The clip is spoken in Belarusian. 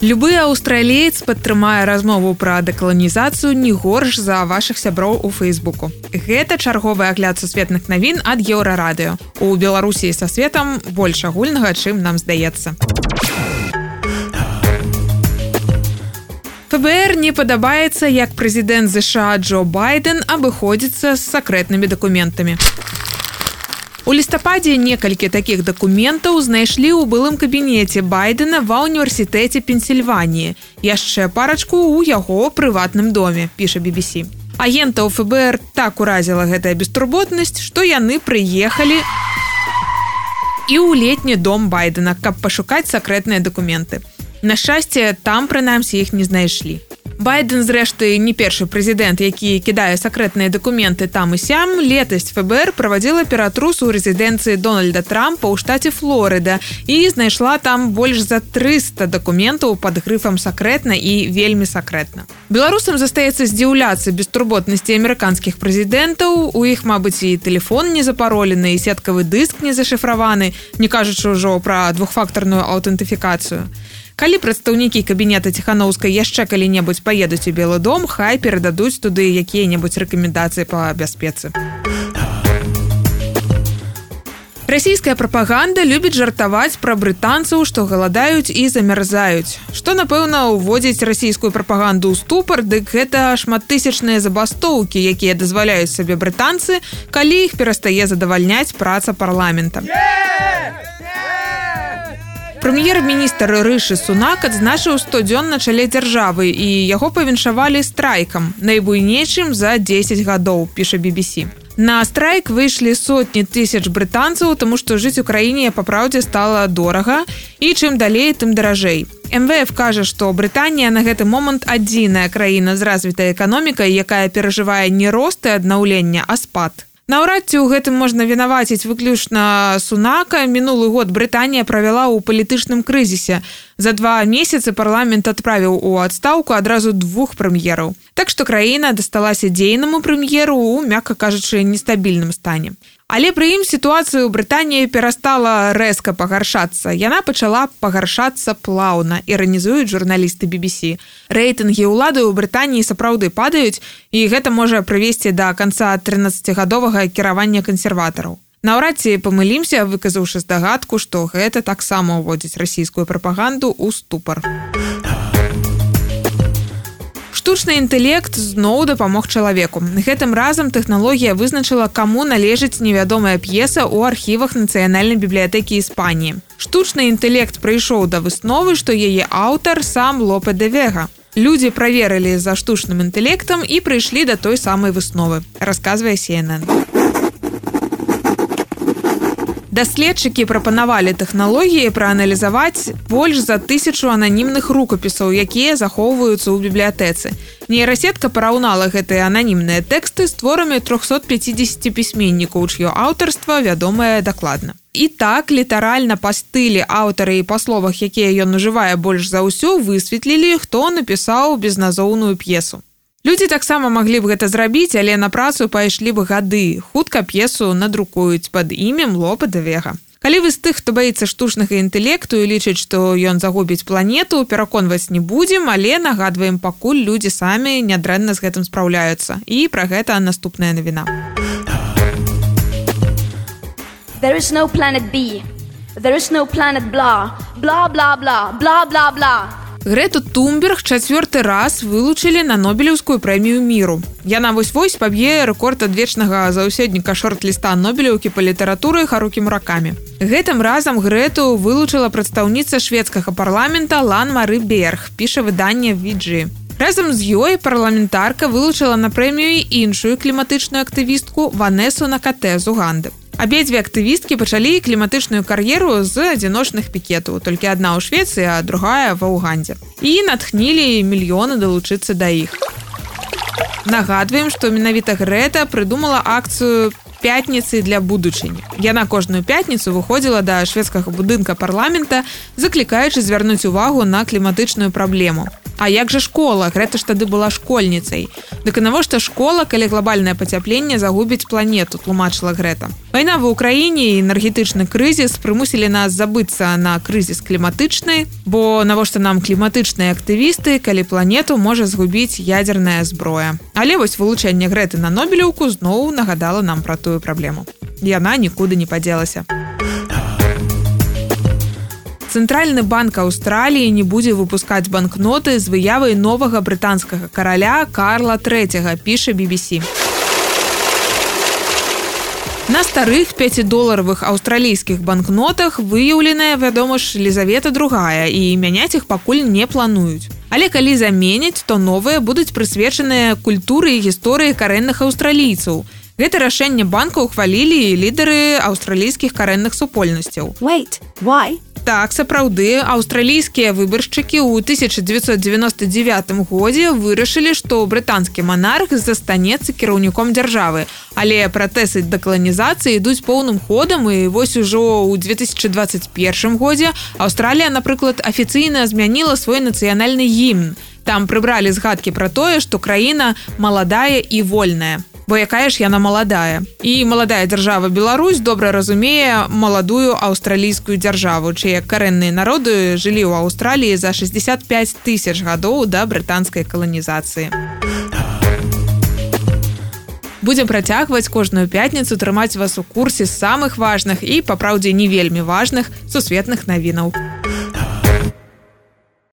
Любы аўстралеец падтрымае размову пра дэкаланізацыю не горш за вашых сяброў у фейсбуку. Гэта чарговы агляд сусветных навін ад еўрарадыё. У Беларусі са светам больш агульнага, чым нам здаецца. ФБР не падабаецца, як прэзідэнт ЗША Джо Байден абыходзіцца з сакрэтнымі дакументамі. У лістападзе некалькі такіх дакументаў знайшлі ў былым кабінеце байдена ва ўніверсітэце пенсільваніі яшчэ парачку ў яго прыватным доме піша BBC агентаў ФБР так уразіла гэтая бестурботнасць што яны прыехалі і ў летні дом байдена каб пашукаць сакрэтныя дакументы. На шчасце там прынамсі іх не знайшлі байден зрэшты не першы прэзідэнт які кідае сакрэтныя дакументы там і сям. Летась фбр правадзіла ператрус у рэзідэнцыі дональда трампа ў штаце флорыда і знайшла там больш за 300 дакументаў под грыфам сакрэтна і вельмі сакрэтна беларусам застаецца здзіўляцца бестурботнасці амерыканскіх прэзідэнтаў. У іх мабыць і телефон не запаролены сеткавы дыск не зашыфраваны не кажучы ўжо пра двухфактарную аўтэнтыфікацыю калі прадстаўнікі кабінета ціханаўскай яшчэ калі-небудзь паедуць у белы дом хай перададуць туды якія-небудзь рэкамендацыі па бяспецы. Расійская прапаганда любіць жартаваць пра брытанцаў што галадаюць і замярзаюць. Што напэўна уводзіць расійскую прапаганду ў ступар дык гэта шматтысячныя забастоўкі якія дазваляюць сабе брытанцы калі іх перастае задавальняць праца парламента. Yeah! Прэм'ер-міністр рышы сунак адзначыў 100 дзён на чале дзяржавы і яго павіншавалі страйкам найбуйнейшым за 10 гадоў піша BBC на страйк выйшлі сотні тысяч брытанцаў тому што жыць у краіне па праўдзе стала дорага і чым далей тым даражэй. МВФ кажа што Брытанія на гэты момант адзіная краіна з развітай эканомікай якая перажывае не росты аднаўлення а спад Наўрад ці ў гэтым можна вінаваціць выключна сунака. Мінулы год Брытанія правяла ў палітычным крызісе. За два месяцы парламент адправіў у адстаўку адразу двух прэм'ераў. Так што краіна дасталася дзейнаму прэм'еру у мякка кажучы нестабільным стане Але пры ім сітуацыю ў Брытаніі перастала рэзка пагаршацца. Яна пачала пагаршацца плаўна, іранізуюць журналісты BBC. Рэйтынгі ўлады ў Брытаніі сапраўды падаюць і гэта можа прывесці да канца 13гадовага кіравання кансерватараў. Наўрад ці памылімся, выказаўшы здагадку, што гэта таксама ўводзіць расійскую прапаганду ў ступар штучны інтэлект зноў дапамог чалавеку. Гэтым разам тэхналогія вызначыла каму належыць невядомая п'еса ў архівах нацыянальнай бібліятэкі іспаніі. Штучны інтэлект прыйшоў да высновы што яе аўтар сам лопе дэвега людзі праверылі за штучным інтэлектам і прыйшлі да той самай высновы расказвае сенэн у даследчыкі прапанавалі тэхналогіі прааналізаваць больш за тысячу ананімных рукапісаў якія захоўваюцца ў бібліятэцы. Нейрасетка параўнала гэтыя ананімныя тэксты з творамі 350 пісьменнікаў ч'ё аўтарства вядомае дакладна. І так літаральна па стылі аўтары і па словах якія ён ужывае больш за ўсё высветлілі хто напісаў безназоўную п'есу Людзі таксама маглі б гэта зрабіць, але на працу пайшлі б гады. Хутка п'есу надрукуюць пад імем лопа да вега. Калі вы з тых, хто баіцца штучнага інтэлекту і лічыць, што ён загубіць планету, пераконваць не будзем, але нагадваем пакуль людзі самі нядрэнна з гэтым спраўляюцца. І пра гэта наступная навіна. There is no planet B. There is no planet bla, bla bla bla, bla bla бла. Грэту Тумберг чацвёрты раз вылучылі на нобелеўскую прэмію міру. Яна вось-вось паб'е рэкорд адвечнага заўседніка шорт-ліста нобелеўкі па літаратуры харукі муракамі. Гэтым разам Грэту вылучыла прадстаўніца шведскага парламента Лан Мары Берг, піша выданне Віджы. Разам з ёй парламентарка вылучыла на прэмію іншую кліматычную актывістку Ванесу на катэ з Уганды абедзве актывісткі пачалі кліматычную кар'еру з адзіночных пікетаў. Толькі адна ў швецыі а другая ва ўгандзе і натхнілі мільёны далучыцца да іх. Нагадваем што менавіта грэта прыдумала акцыю пятніцы для будучыні яна кожную пятніцу выходзіла да шведскага будынка парламента заклікаючы звярнуць увагу на кліматычную праблему А як жа школа? Гэта ж тады была школьніцай. Дык навошта школа калі глобальнае пацяпленне загубіць планету тлумачыла Грэта Вайна ва ўкраіне энергетычны крызіс прымусілі нас забыцца на крызіс кліматычны бо навошта нам кліматычныя актывісты калі планету можа згубіць ядерная зброя. Але вось вылучэнне грэты на нобелеўку зноў нагадала нам пра тую праблему. Яна нікуды не падзелася. Цэнтральны банк Аўстраліі не будзе выпускаць банкноты з выявай новага брытанскага караля Карла III піша BBC. На старых 5доларовых аўстралійскіх банкнотах выяўленая вядома ж лізавета другая і мяняць іх пакуль не плануюць. Але калі заменяць, то новыя будуць прысвечаныя культуры і гісторыі карэнных аўстралійцаў. Гэта рашэнне банка ўхвалілі лідары аўстралійскіх карэнных супольнасцяў. Wait, why? Так сапраўды аўстралійскія выбаршчыкі ў 1999 годзе вырашылі што брытанскі манарх застанецца кіраўніком дзяржавы. Але пратэсы дэкаланізацыі ідуць поўным ходам і вось ужо ў 2021 годзе Аўстралія напрыклад афіцыйна змяніла свой нацыянальны гімн. Там прыбралі згадкі пра тое што краіна маладая і вольная бо якая ж яна маладая і маладая дзяржава Беларусь добра разумее маладую аўстралійскую дзяржаву чые карэнныя народы жылі ў Аўстраліі за 65 тысяч гадоў да брытанскай каланізацыі будем працягваць кожную пятніцу трымаць вас у курсе самых важных і па праўдзе не вельмі важных сусветных навінаў у